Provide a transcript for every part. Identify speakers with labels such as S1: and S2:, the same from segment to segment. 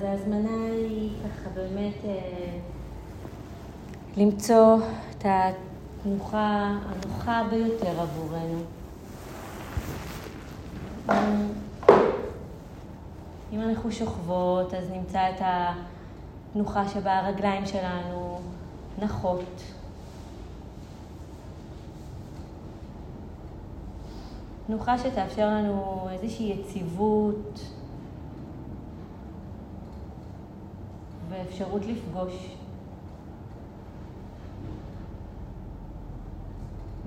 S1: אז ההזמנה היא ככה באמת אה, למצוא את התנוחה הנוחה ביותר עבורנו. אם אנחנו שוכבות, אז נמצא את התנוחה שבה הרגליים שלנו נחות. תנוחה שתאפשר לנו איזושהי יציבות ואפשרות לפגוש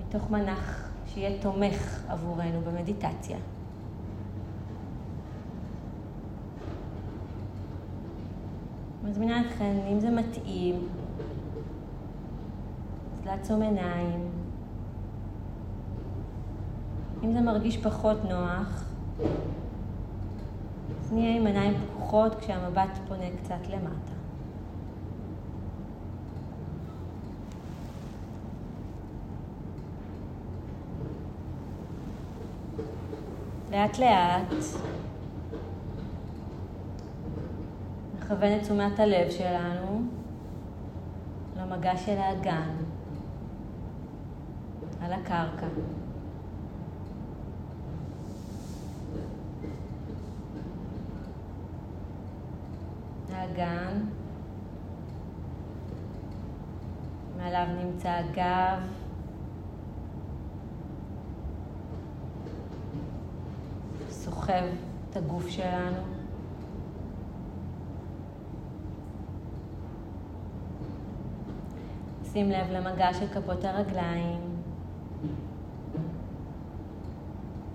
S1: מתוך מנח שיהיה תומך עבורנו במדיטציה. מזמינה אתכם, אם זה מתאים, אז לעצום עיניים. אם זה מרגיש פחות נוח, אז נהיה עם עיניים פקוחות כשהמבט פונה קצת למטה. לאט לאט נכוון את תשומת הלב שלנו למגע של האגן על הקרקע. האגן, מעליו נמצא הגב, סוחב את הגוף שלנו. שים לב למגע של כפות הרגליים,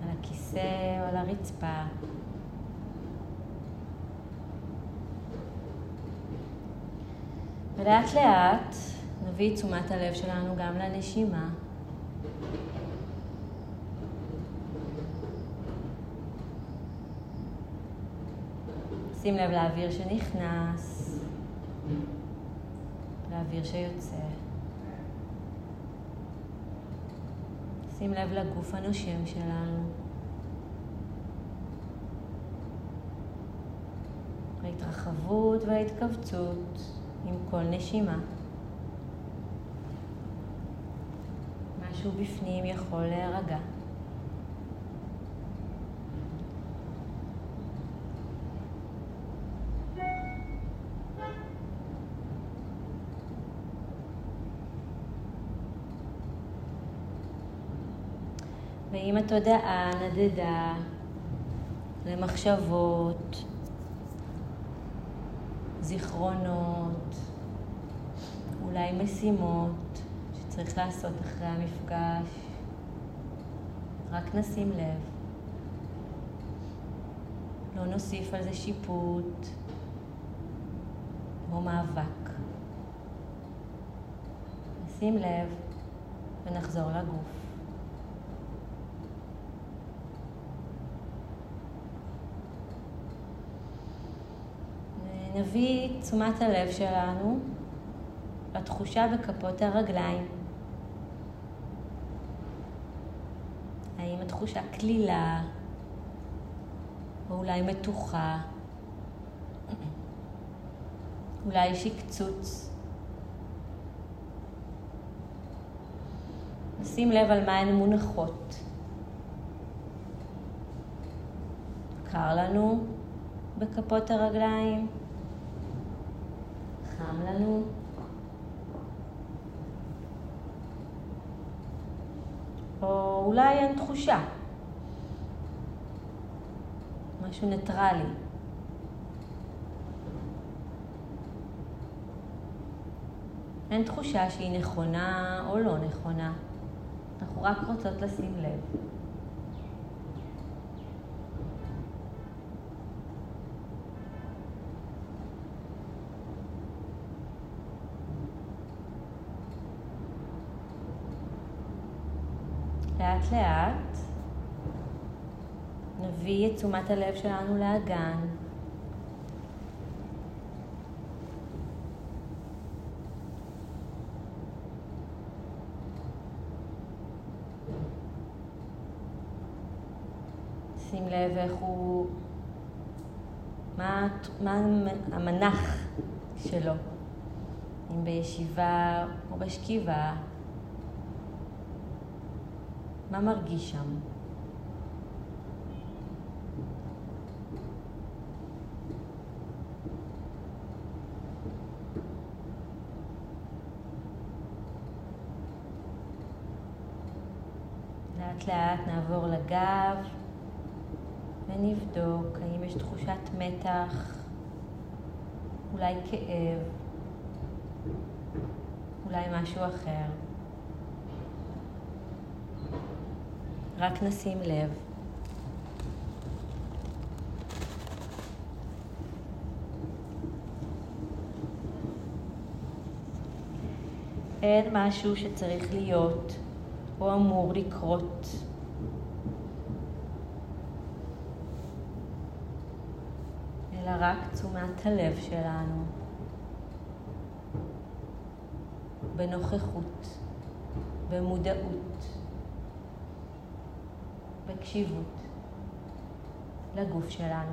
S1: על הכיסא או על הרצפה. ולאט לאט נביא את תשומת הלב שלנו גם לנשימה. שים לב לאוויר שנכנס, לאוויר שיוצא. שים לב לגוף הנושם שלנו. ההתרחבות וההתכווצות עם כל נשימה. משהו בפנים יכול להירגע. ואם התודעה נדדה למחשבות, זיכרונות, אולי משימות שצריך לעשות אחרי המפגש, רק נשים לב. לא נוסיף על זה שיפוט או מאבק. נשים לב ונחזור לגוף. נביא תשומת הלב שלנו לתחושה בכפות הרגליים. האם התחושה כלילה, או אולי מתוחה, אולי יש קצוץ. נשים לב על מה הן מונחות. קר לנו בכפות הרגליים, לנו. או אולי אין תחושה. משהו ניטרלי. אין תחושה שהיא נכונה או לא נכונה. אנחנו רק רוצות לשים לב. לאט לאט נביא את תשומת הלב שלנו לאגן. שים לב איך הוא מה, מה המנח שלו, אם בישיבה או בשכיבה, מה מרגיש שם? לאט לאט נעבור לגב ונבדוק האם יש תחושת מתח, אולי כאב, אולי משהו אחר. רק נשים לב. אין משהו שצריך להיות או אמור לקרות. אלא רק תשומת הלב שלנו בנוכחות, במודעות, בקשיבות לגוף שלנו.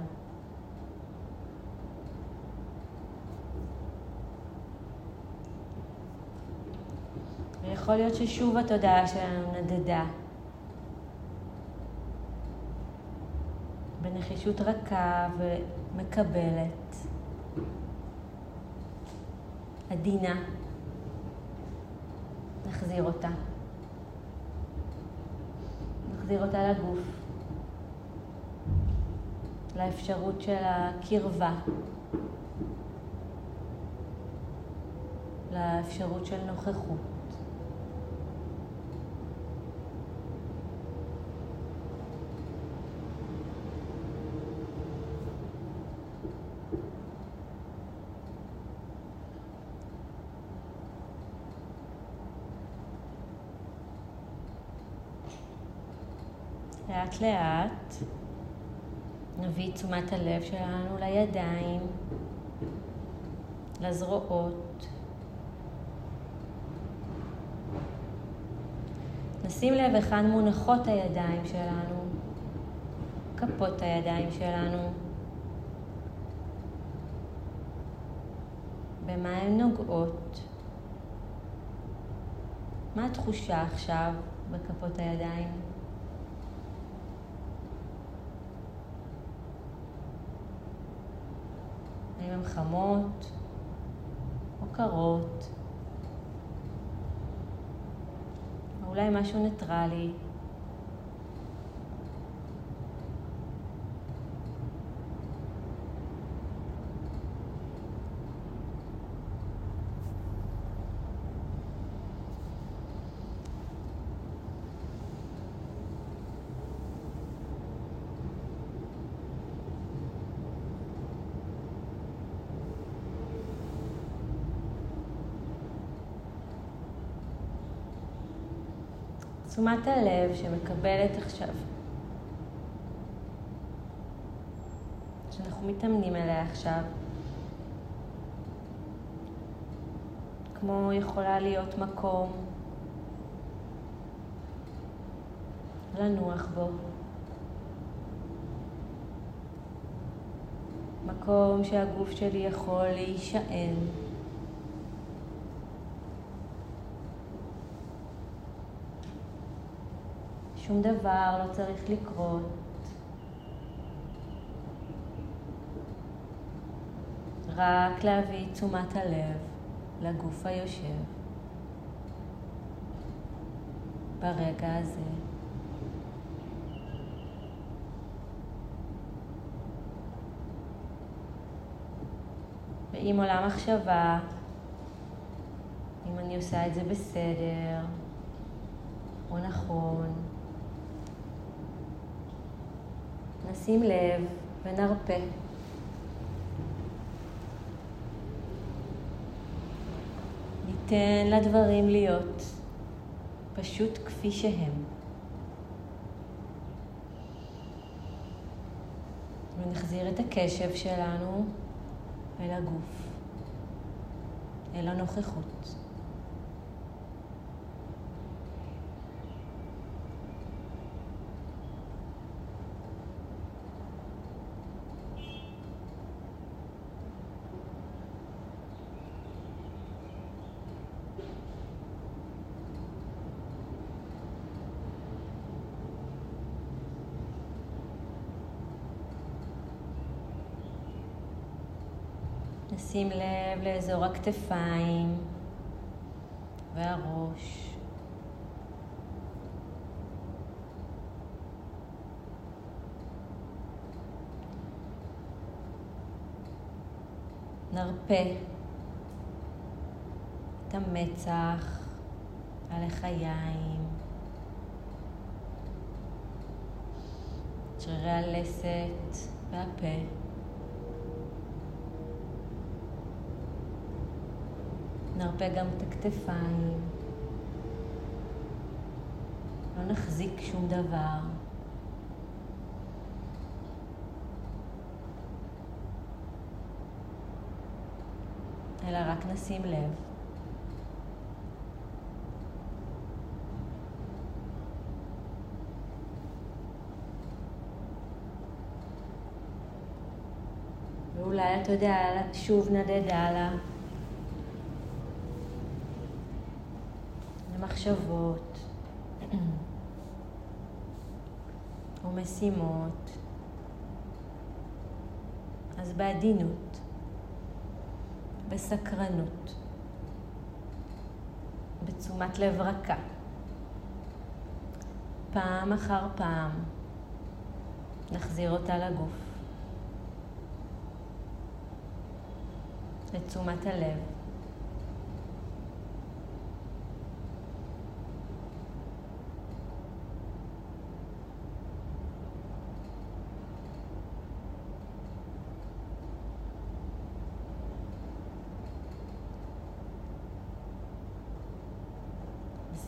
S1: ויכול להיות ששוב התודעה שלנו נדדה. בנחישות רכה ומקבלת, עדינה, נחזיר אותה. נחזיר אותה לגוף, לאפשרות של הקרבה, לאפשרות של נוכחות. לאט לאט נביא תשומת הלב שלנו לידיים, לזרועות. נשים לב היכן מונחות הידיים שלנו, כפות הידיים שלנו, במה הן נוגעות, מה התחושה עכשיו בכפות הידיים. האם הן חמות או קרות, או אולי משהו ניטרלי. תשומת הלב שמקבלת עכשיו, שאנחנו מתאמנים אליה עכשיו, כמו יכולה להיות מקום לנוח בו. מקום שהגוף שלי יכול להישען. שום דבר לא צריך לקרות. רק להביא תשומת הלב לגוף היושב ברגע הזה. ואם עולה מחשבה, אם אני עושה את זה בסדר או נכון, נשים לב ונרפה. ניתן לדברים להיות פשוט כפי שהם. ונחזיר את הקשב שלנו אל הגוף, אל הנוכחות. נשים לב לאזור הכתפיים והראש. נרפה את המצח הלחיים, שרירי הלסת והפה. נרפה גם את הכתפיים. לא נחזיק שום דבר. אלא רק נשים לב. ואולי אתה יודע, שוב נדד הלאה. למחשבות ומשימות. אז בעדינות. בסקרנות, בתשומת לב רכה. פעם אחר פעם נחזיר אותה לגוף, לתשומת הלב.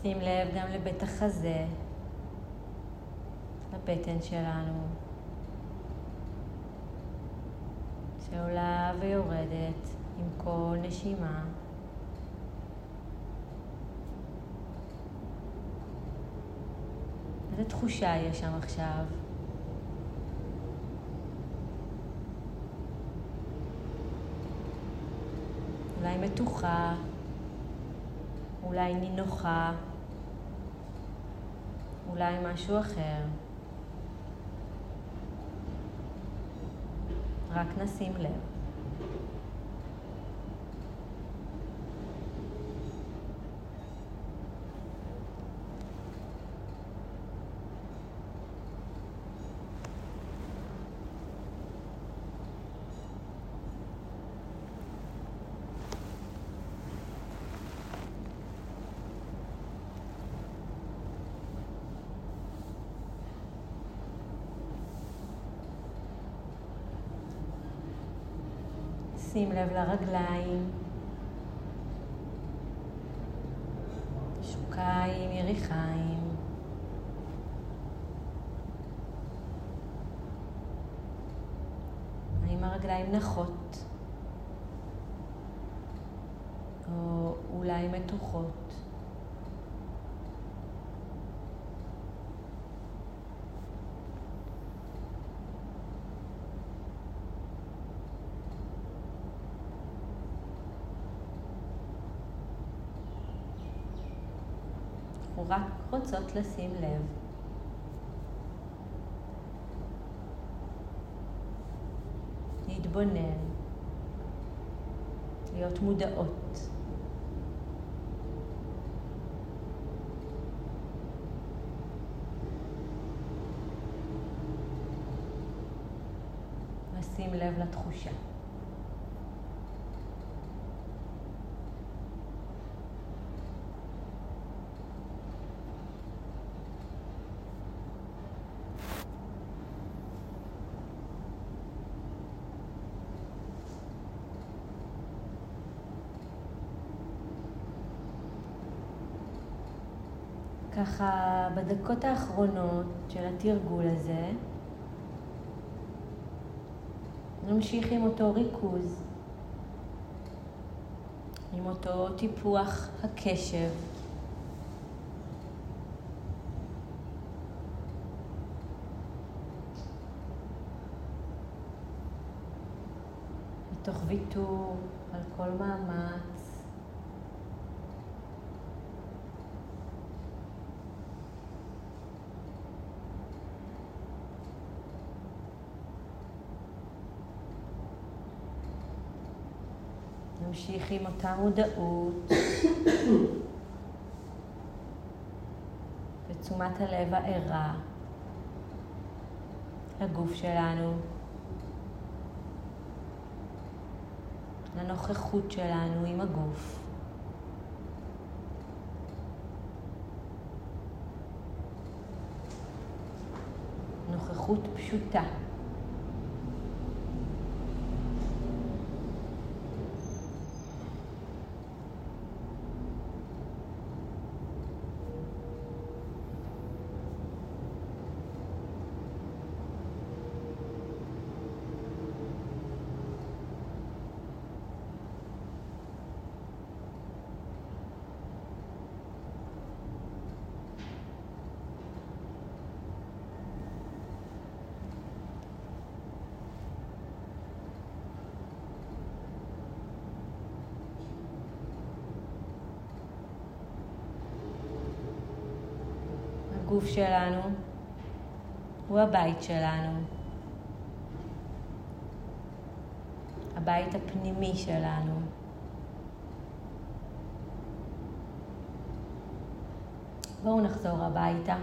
S1: שים לב גם לבית החזה, לבטן שלנו, שעולה ויורדת עם כל נשימה. איזה תחושה יש שם עכשיו? אולי מתוחה, אולי נינוחה. אולי משהו אחר. רק נשים לב. שים לב לרגליים, שוקיים, יריחיים. האם הרגליים נחות? או אולי מתוחות? אנחנו רק רוצות לשים לב. להתבונן, להיות מודעות. לשים לב לתחושה. ככה בדקות האחרונות של התרגול הזה, נמשיך עם אותו ריכוז, עם אותו טיפוח הקשב. מתוך ויתור על כל מאמץ. נמשיך עם אותה מודעות ותשומת הלב הערה לגוף שלנו, לנוכחות שלנו עם הגוף. נוכחות פשוטה. הגוף שלנו הוא הבית שלנו. הבית הפנימי שלנו. בואו נחזור הביתה.